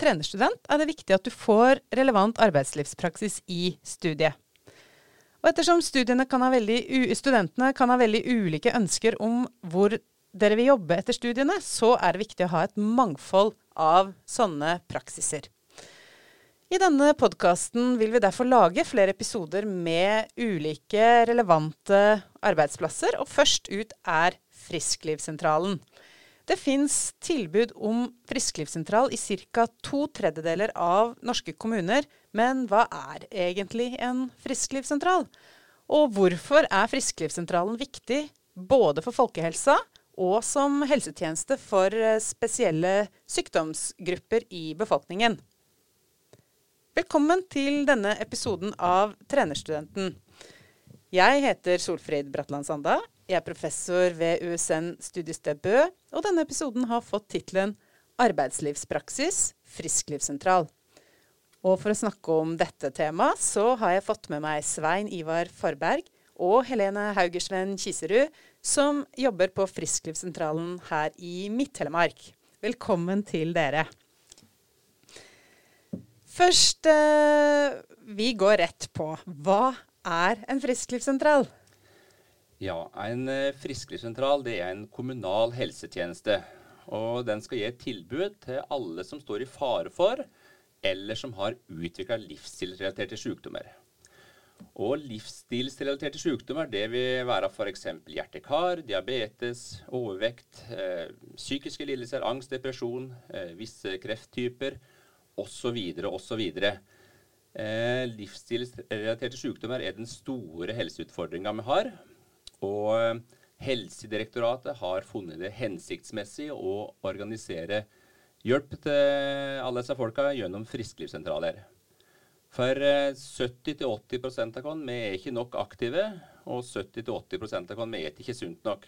trenerstudent er det viktig at du får relevant arbeidslivspraksis i studiet. Og ettersom kan veldig, studentene kan ha veldig ulike ønsker om hvor dere vil jobbe etter studiene, så er det viktig å ha et mangfold av sånne praksiser. I denne podkasten vil vi derfor lage flere episoder med ulike relevante arbeidsplasser, og først ut er Frisklivssentralen. Det fins tilbud om frisklivssentral i ca. to tredjedeler av norske kommuner, men hva er egentlig en frisklivssentral? Og hvorfor er Frisklivssentralen viktig både for folkehelsa og som helsetjeneste for spesielle sykdomsgrupper i befolkningen? Velkommen til denne episoden av Trenerstudenten. Jeg heter Solfrid Bratland Sanda. Jeg er professor ved USN studiested Bø, og denne episoden har fått tittelen Arbeidslivspraksis frisklivssentral. Og for å snakke om dette temaet, så har jeg fått med meg Svein Ivar Forberg og Helene Haugersven Kiserud, som jobber på Frisklivssentralen her i Midt-Telemark. Velkommen til dere. Først eh, Vi går rett på. Hva er en frisklivssentral? Ja, En eh, frisklivssentral det er en kommunal helsetjeneste. Og den skal gi et tilbud til alle som står i fare for, eller som har utvikla livsstilsrelaterte sykdommer. Og livsstilsrelaterte sykdommer det vil være f.eks. hjerte-kar, diabetes, overvekt, eh, psykiske lidelser, angst, depresjon, eh, visse krefttyper osv. osv. Eh, livsstilsrelaterte sykdommer er den store helseutfordringa vi har. Og eh, Helsedirektoratet har funnet det hensiktsmessig å organisere hjelp til alle disse folka gjennom frisklivssentraler. For 70-80 eh, av oss er ikke nok aktive, og 70-80% av oss er ikke sunt nok.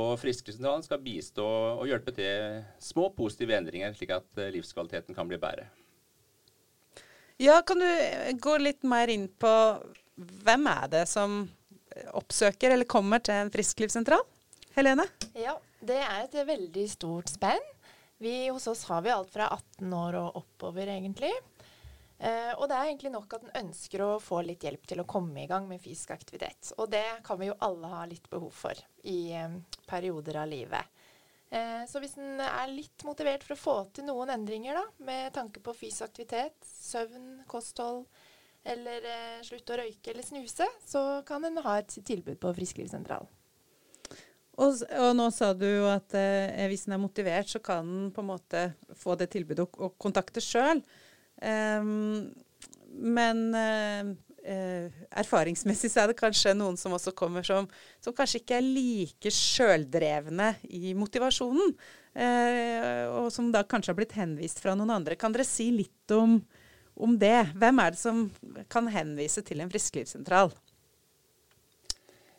Og Frisklivssentralen skal bistå og hjelpe til små positive endringer, slik at eh, livskvaliteten kan bli bedre. Ja, Kan du gå litt mer inn på hvem er det som oppsøker eller kommer til en frisklivssentral? Helene? Ja, det er et veldig stort spenn. Vi, hos oss har vi alt fra 18 år og oppover, egentlig. Eh, og det er egentlig nok at en ønsker å få litt hjelp til å komme i gang med fysisk aktivitet. Og det kan vi jo alle ha litt behov for i eh, perioder av livet. Eh, så hvis en er litt motivert for å få til noen endringer da, med tanke på fysisk aktivitet, søvn, kosthold, eller eh, slutte å røyke eller snuse, så kan en ha et tilbud på Frisklivssentralen. Og, og, nå sa du jo at eh, hvis en er motivert, så kan en på en måte få det tilbudet og, og kontakte sjøl. Um, men uh, erfaringsmessig så er det kanskje noen som også kommer som, som kanskje ikke er like sjøldrevne i motivasjonen. Uh, og som da kanskje har blitt henvist fra noen andre. Kan dere si litt om, om det? Hvem er det som kan henvise til en frisklivssentral?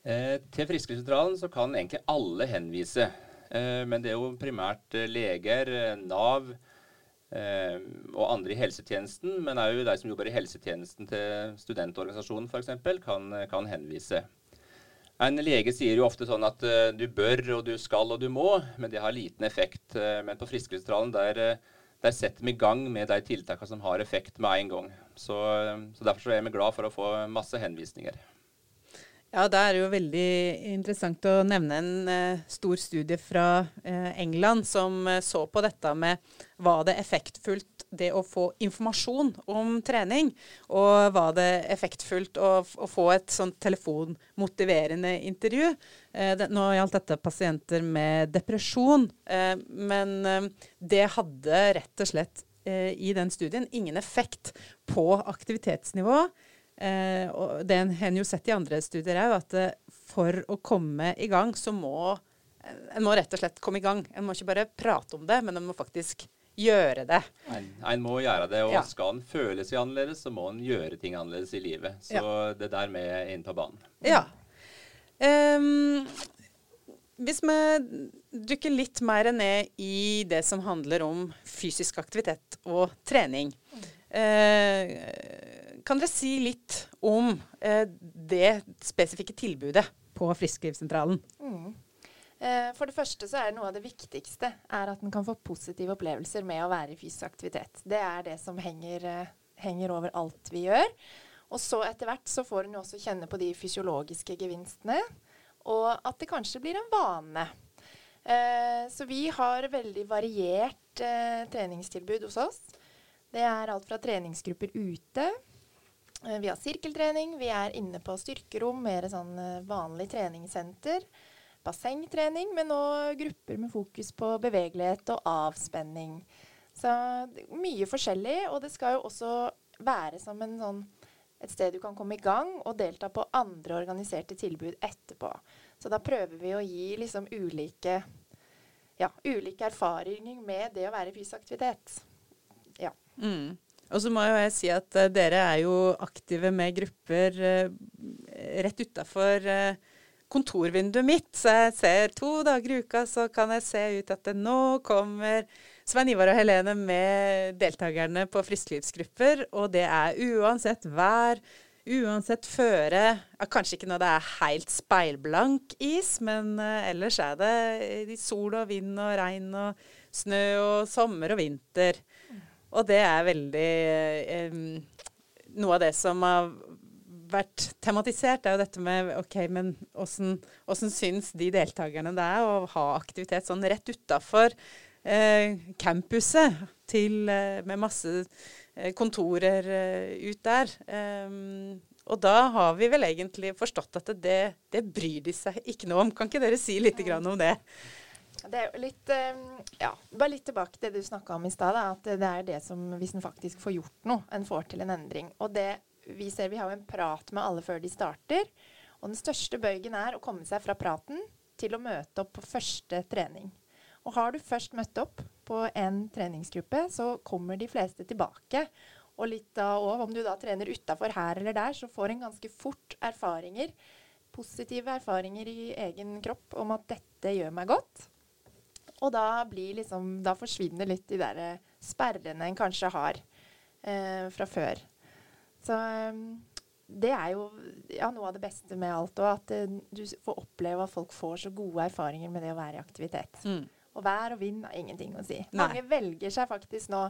Eh, til Frisklivssentralen så kan egentlig alle henvise. Eh, men det er jo primært leger, Nav, Eh, og andre i helsetjenesten, men òg de som jobber i helsetjenesten til studentorganisasjonen f.eks., kan, kan henvise. En lege sier jo ofte sånn at uh, du bør og du skal og du må, men det har liten effekt. Uh, men på Frisklivssentralen der, der, setter vi i gang med de tiltakene som har effekt med en gang. Så, så Derfor er vi glad for å få masse henvisninger. Ja, Da er det jo veldig interessant å nevne en uh, stor studie fra uh, England som uh, så på dette med var det effektfullt det å få informasjon om trening, og var det effektfullt å, å få et sånt telefonmotiverende intervju. Det, nå gjaldt dette pasienter med depresjon, men det hadde rett og slett i den studien ingen effekt på aktivitetsnivå. Eh, og det har jo sett i andre studier òg, at eh, for å komme i gang, så må en må rett og slett komme i gang. En må ikke bare prate om det, men en må faktisk gjøre det. En må gjøre det, og ja. skal en føle seg annerledes, så må en gjøre ting annerledes i livet. Så ja. det der med inn på banen. Ja. Um, hvis vi dykker litt mer ned i det som handler om fysisk aktivitet og trening. Uh, kan dere si litt om eh, det spesifikke tilbudet på Frisklivssentralen? Mm. Eh, for det første så er noe av det viktigste er at en kan få positive opplevelser med å være i fysisk aktivitet. Det er det som henger, eh, henger over alt vi gjør. Og så etter hvert så får en også kjenne på de fysiologiske gevinstene, og at det kanskje blir en vane. Eh, så vi har veldig variert eh, treningstilbud hos oss. Det er alt fra treningsgrupper ute. Eh, vi har sirkeltrening, vi er inne på styrkerom, mer sånn eh, vanlig treningssenter bassengtrening, men òg grupper med fokus på bevegelighet og avspenning. Så mye forskjellig, og det skal jo også være som sånn, et sted du kan komme i gang og delta på andre organiserte tilbud etterpå. Så da prøver vi å gi liksom ulike, ja, ulike erfaringer med det å være i fysisk aktivitet. Ja. Mm. Og så må jeg si at uh, dere er jo aktive med grupper uh, rett utafor uh, kontorvinduet mitt. Så jeg ser to dager i uka, så kan jeg se ut at det nå kommer Svein Ivar og Helene med deltakerne på frisklivsgrupper. Og det er uansett vær, uansett føre. Ja, kanskje ikke når det er helt speilblank is, men ellers er det sol og vind og regn og snø og sommer og vinter. Og det er veldig eh, Noe av det som har vært tematisert, er jo dette med OK, men åssen syns de deltakerne det er å ha aktivitet sånn rett utafor eh, campuset til, eh, med masse eh, kontorer eh, ut der? Og da har vi vel egentlig forstått at det, det, bryr de seg ikke noe om. Kan ikke dere si litt om det? Det er jo litt Ja, bare litt tilbake til det du snakka om i stad. At det er det som, hvis en faktisk får gjort noe, en får til en endring. Og det vi ser vi har en prat med alle før de starter. Og den største bøygen er å komme seg fra praten til å møte opp på første trening. Og har du først møtt opp på en treningsgruppe, så kommer de fleste tilbake. Og litt da òg, om du da trener utafor her eller der, så får en ganske fort erfaringer. Positive erfaringer i egen kropp om at dette gjør meg godt. Og da, liksom, da forsvinner litt de der sperrene en kanskje har eh, fra før. Så ehm, det er jo ja, noe av det beste med alt òg, at eh, du får oppleve at folk får så gode erfaringer med det å være i aktivitet. Mm. Og vær og vind har ingenting å si. Nei. Mange velger seg faktisk nå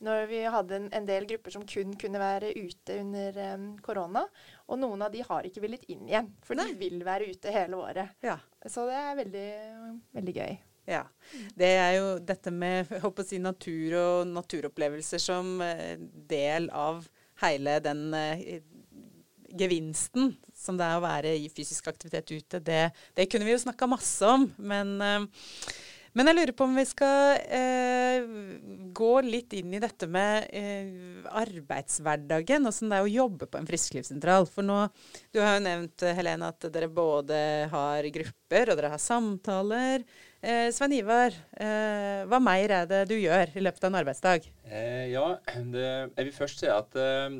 når vi hadde en, en, del grupper som kun kunne være ute under um, korona. Og noen av de har ikke villet inn igjen, for Nei. de vil være ute hele året. Ja. Så det er veldig, veldig gøy. Ja. Det er jo dette med håper å si, natur og naturopplevelser som uh, del av hele den uh, gevinsten som det er å være i fysisk aktivitet ute, det, det kunne vi jo snakka masse om. Men, uh, men, jeg lurer på om vi skal eh, gå litt inn i dette med arbeidshverdagen. Åssen det er å jobbe på en frisklivssentral. For nå, du har jo nevnt, Helene, at dere både har grupper og dere har samtaler. Eh, Svein Ivar, eh, hva mer er det du gjør i løpet av en arbeidsdag? Eh, ja, det, jeg vil først si at eh,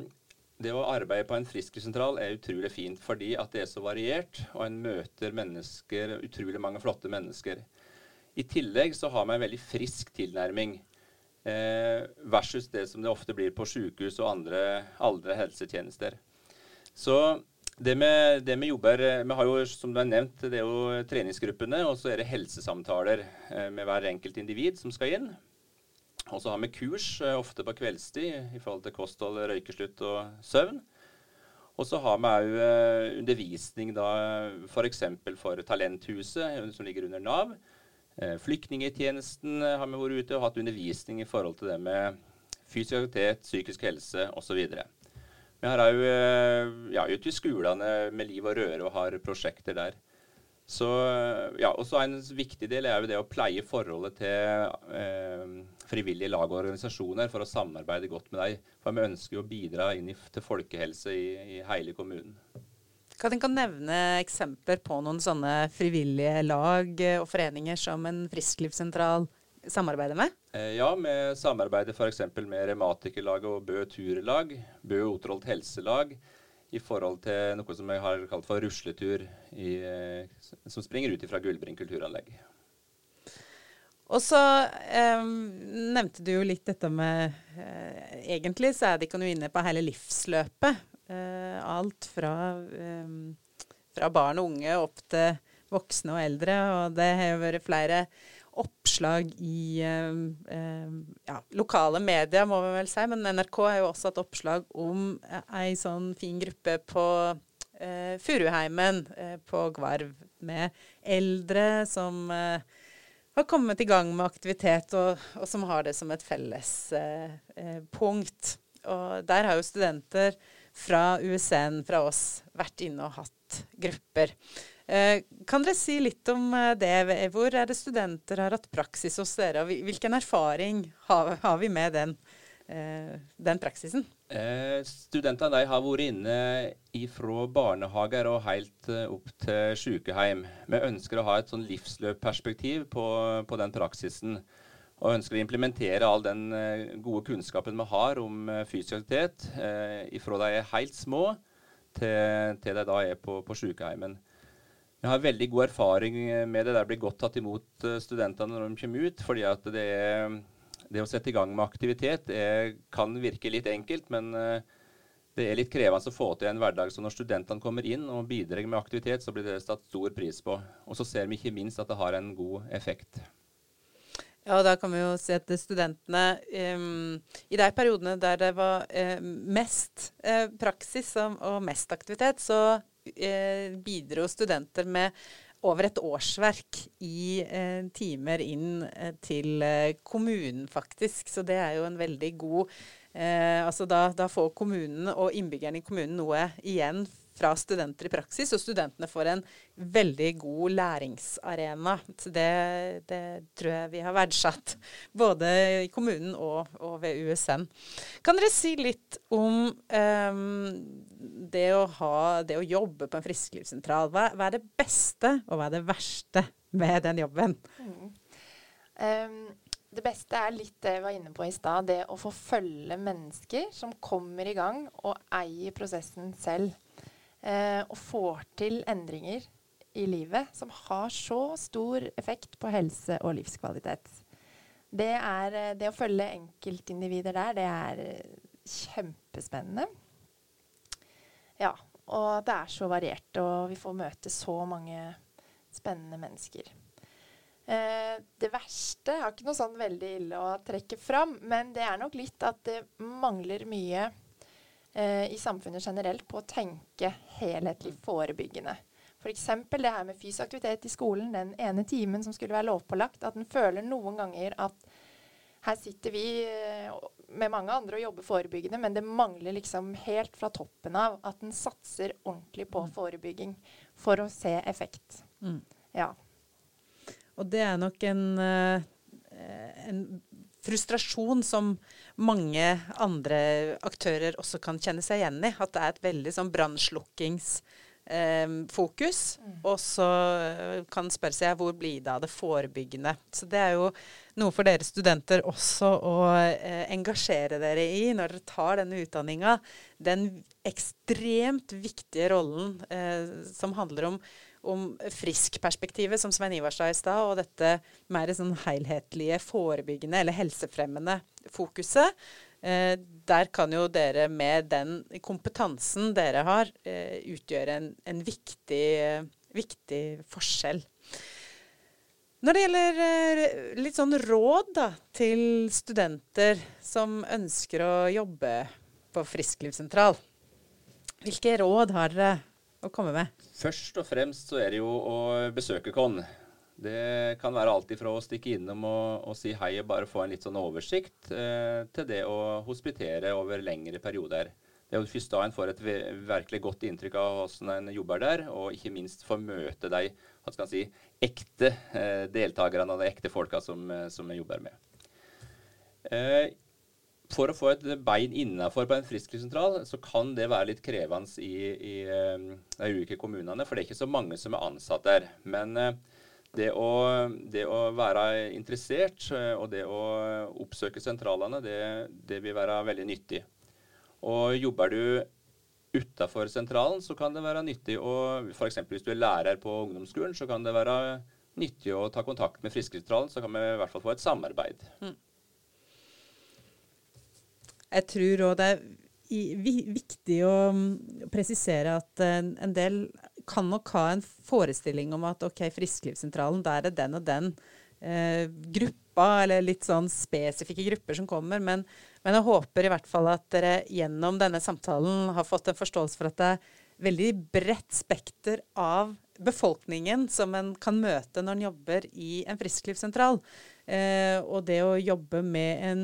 det å arbeide på en frisklivssentral er utrolig fint fordi at det er så variert, og en møter mennesker, utrolig mange flotte mennesker. I tillegg så har man en veldig frisk tilnærming eh, versus det som det ofte blir på sykehus og andre, andre helsetjenester. Så det med, det med jobber Vi har jo, som du har nevnt, det er jo treningsgruppene, og så er det helsesamtaler eh, med hver enkelt individ som skal inn. Og så har vi kurs, eh, ofte på kveldstid, i forhold til kosthold, røykeslutt og søvn. Og så har vi òg eh, undervisning da f.eks. For, for Talenthuset, som ligger under Nav. Flyktningetjenesten har vi vært ute og hatt undervisning i forhold til det med fysisk aktivitet, psykisk helse osv. Vi har òg eh, ja, ute i skolene med liv og røre og har prosjekter der. Så, ja, og En viktig del er jo det å pleie forholdet til eh, frivillige lag og organisasjoner for å samarbeide godt med dem. For vi ønsker jo å bidra inn i, til folkehelse i, i hele kommunen. Kan du nevne eksempler på noen sånne frivillige lag og foreninger som en frisklivssentral samarbeider med? Eh, ja, med samarbeidet f.eks. med Revmatikerlaget og Bø turlag, Bø Otrolt Helselag, i forhold til noe som jeg har kalt for rusletur, i, eh, som springer ut fra Gullbring kulturanlegg. Og så eh, nevnte du jo litt dette med eh, Egentlig så er det ikke noe inne på hele livsløpet. Eh, alt fra, eh, fra barn og unge opp til voksne og eldre. Og det har jo vært flere oppslag i eh, eh, ja, lokale medier, må vi vel si. Men NRK har jo også hatt oppslag om ei sånn fin gruppe på eh, Furuheimen eh, på Gvarv, med eldre som eh, har kommet i gang med aktivitet, og, og som har det som et felles eh, punkt. Og der har jo studenter fra USN, fra oss, vært inne og hatt grupper. Eh, kan dere si litt om eh, det? Hvor er det studenter har hatt praksis hos dere? og Hvilken erfaring har, vi med den, eh, den praksisen? Eh, studentene har vært inne fra barnehager og helt opp til sykehjem. Vi ønsker å ha et sånn livsløpperspektiv på, på den praksisen. Og ønsker å implementere all den gode kunnskapen vi har om fysisk aktivitet eh, fra de er helt små til, til de da er på, på sykehjemmen. Jeg har veldig god erfaring med det. Det blir godt tatt imot eh, studentene når de kommer ut. fordi at det, det å sette i gang med aktivitet er, kan virke litt enkelt, men eh, det er litt krevende å få til en hverdag. Så når studentene kommer inn og bidrar med aktivitet, så blir det satt stor pris på. Og så ser vi ikke minst at det har en god effekt. Ja, og da kan vi jo si at studentene um, I de periodene der det var uh, mest uh, praksis og, og, mest aktivitet, så eh, bidro studenter med over et årsverk i eh, timer inn eh, til eh, kommunen, faktisk. Så det er jo en veldig god eh, Altså da, da, får kommunen og innbyggerne i kommunen noe igjen fra studenter i praksis, og studentene får en veldig god læringsarena. Så det, det tror jeg vi har verdsatt, både i kommunen og, og ved USN. Kan dere si litt om um, det, å ha, det, å jobbe på en frisklivssentral? Hva, hva, er det beste, og hva er det verste med den jobben? Mm. Um, det beste er litt det jeg var inne på i stad. Det å få følge mennesker som kommer i gang og eier prosessen selv eh, og får til endringer i livet som har så stor effekt på helse og livskvalitet. Det, er, eh, det å følge enkeltindivider der, det er eh, kjempespennende. Ja, og det er så variert, og vi får møte så mange spennende mennesker. Eh, det verste er ikke noe sånn veldig ille å trekke fram, men det er nok litt at det mangler mye i samfunnet generelt på å tenke helhetlig forebyggende. F.eks. det her med fysisk aktivitet i skolen, den ene timen som skulle være lovpålagt, at en føler noen ganger at her sitter vi eh, med mange andre og jobber forebyggende, men det mangler liksom helt fra toppen av at en satser ordentlig på mm. forebygging for å se effekt. Mm. Ja. Og det er nok en, eh, en frustrasjon som mange andre aktører også kan kjenne seg igjen i. At det er et veldig sånn brannslukkingsfokus. Eh. Og så kan spørre seg hvor blir det av det forebyggende. Så det er jo noe for dere studenter også å eh, engasjere dere i når dere tar denne utdanninga. Den ekstremt viktige rollen eh, som handler om om friskperspektivet, som Svein Ivar sa i stad, og dette mer sånn helhetlige, forebyggende eller helsefremmende fokuset. Eh, der kan jo dere med den kompetansen dere har, eh, utgjøre en, en viktig, viktig, forskjell. Når det gjelder eh, litt sånn råd da, til studenter som ønsker å jobbe på frisklivssentral, hvilke råd har dere å komme med? Først og fremst så er det jo å besøke Kon. Det kan være alt ifra å stikke innom og, og, si hei og bare få en litt sånn oversikt, eh, til det å hospitere over lengre perioder. Det er jo først da en får et virkelig godt inntrykk av hvordan en jobber der, og ikke minst får møte de si, ekte eh, deltakerne og de ekte folka som, eh, som jeg jobber med. Eh, for å få et bein innafor på en frisklivssentral, så kan det være litt krevende i, i, ehm, de ulike kommunene. For det er ikke så mange som er ansatt der. Men eh, det å, det å være interessert eh, og det å oppsøke sentralene, det, det vil være veldig nyttig. Og jobber du utafor sentralen, så kan det være nyttig å F.eks. hvis du er lærer på ungdomsskolen, så kan det være nyttig å ta kontakt med Frisklivssentralen, så kan vi i hvert fall få et samarbeid. Mm. Jeg tror òg det er viktig å presisere at en del kan nok ha en forestilling om at ok, Frisklivssentralen, der er den og den eh, gruppa, eller litt sånn spesifikke grupper som kommer. Men, men, jeg håper i hvert fall at dere gjennom denne samtalen har fått en forståelse for at det er veldig bredt spekter av befolkningen som en kan møte når en jobber i en frisklivssentral. Eh, og det å jobbe med en,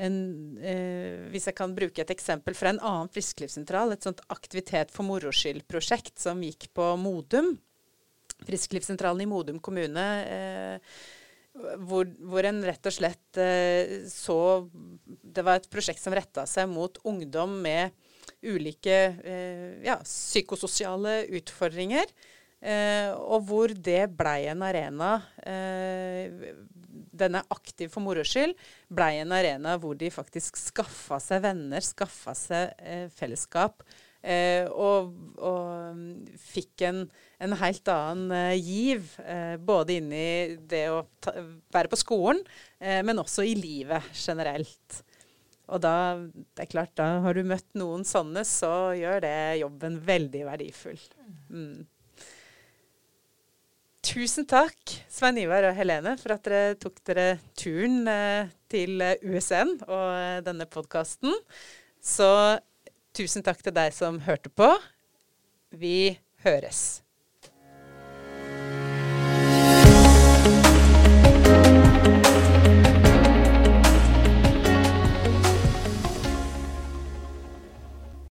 en eh, Hvis jeg kan bruke et eksempel fra en annen frisklivssentral, et sånt aktivitet for moro skyld-prosjekt som gikk på Modum. Frisklivssentralen i Modum kommune. Eh, hvor, hvor, en rett og slett eh, så Det var et prosjekt som retta seg mot ungdom med ulike eh, ja, psykososiale utfordringer. Eh, og hvor det blei en arena eh, er Aktiv for moro skyld blei en arena hvor de faktisk skaffa seg venner, skaffa seg eh, fellesskap. Eh, og, og, mm, fikk en, en helt annen eh, giv, både inni det å ta, være på skolen, men også i livet generelt. Og da, det er klart, da har du møtt noen sånne, så gjør det jobben veldig verdifull. Mm. Tusen takk, Svein Ivar og Helene, for at dere tok dere turen eh, til USN og eh, denne podkasten. Så tusen takk til deg som hørte på. Vi høres.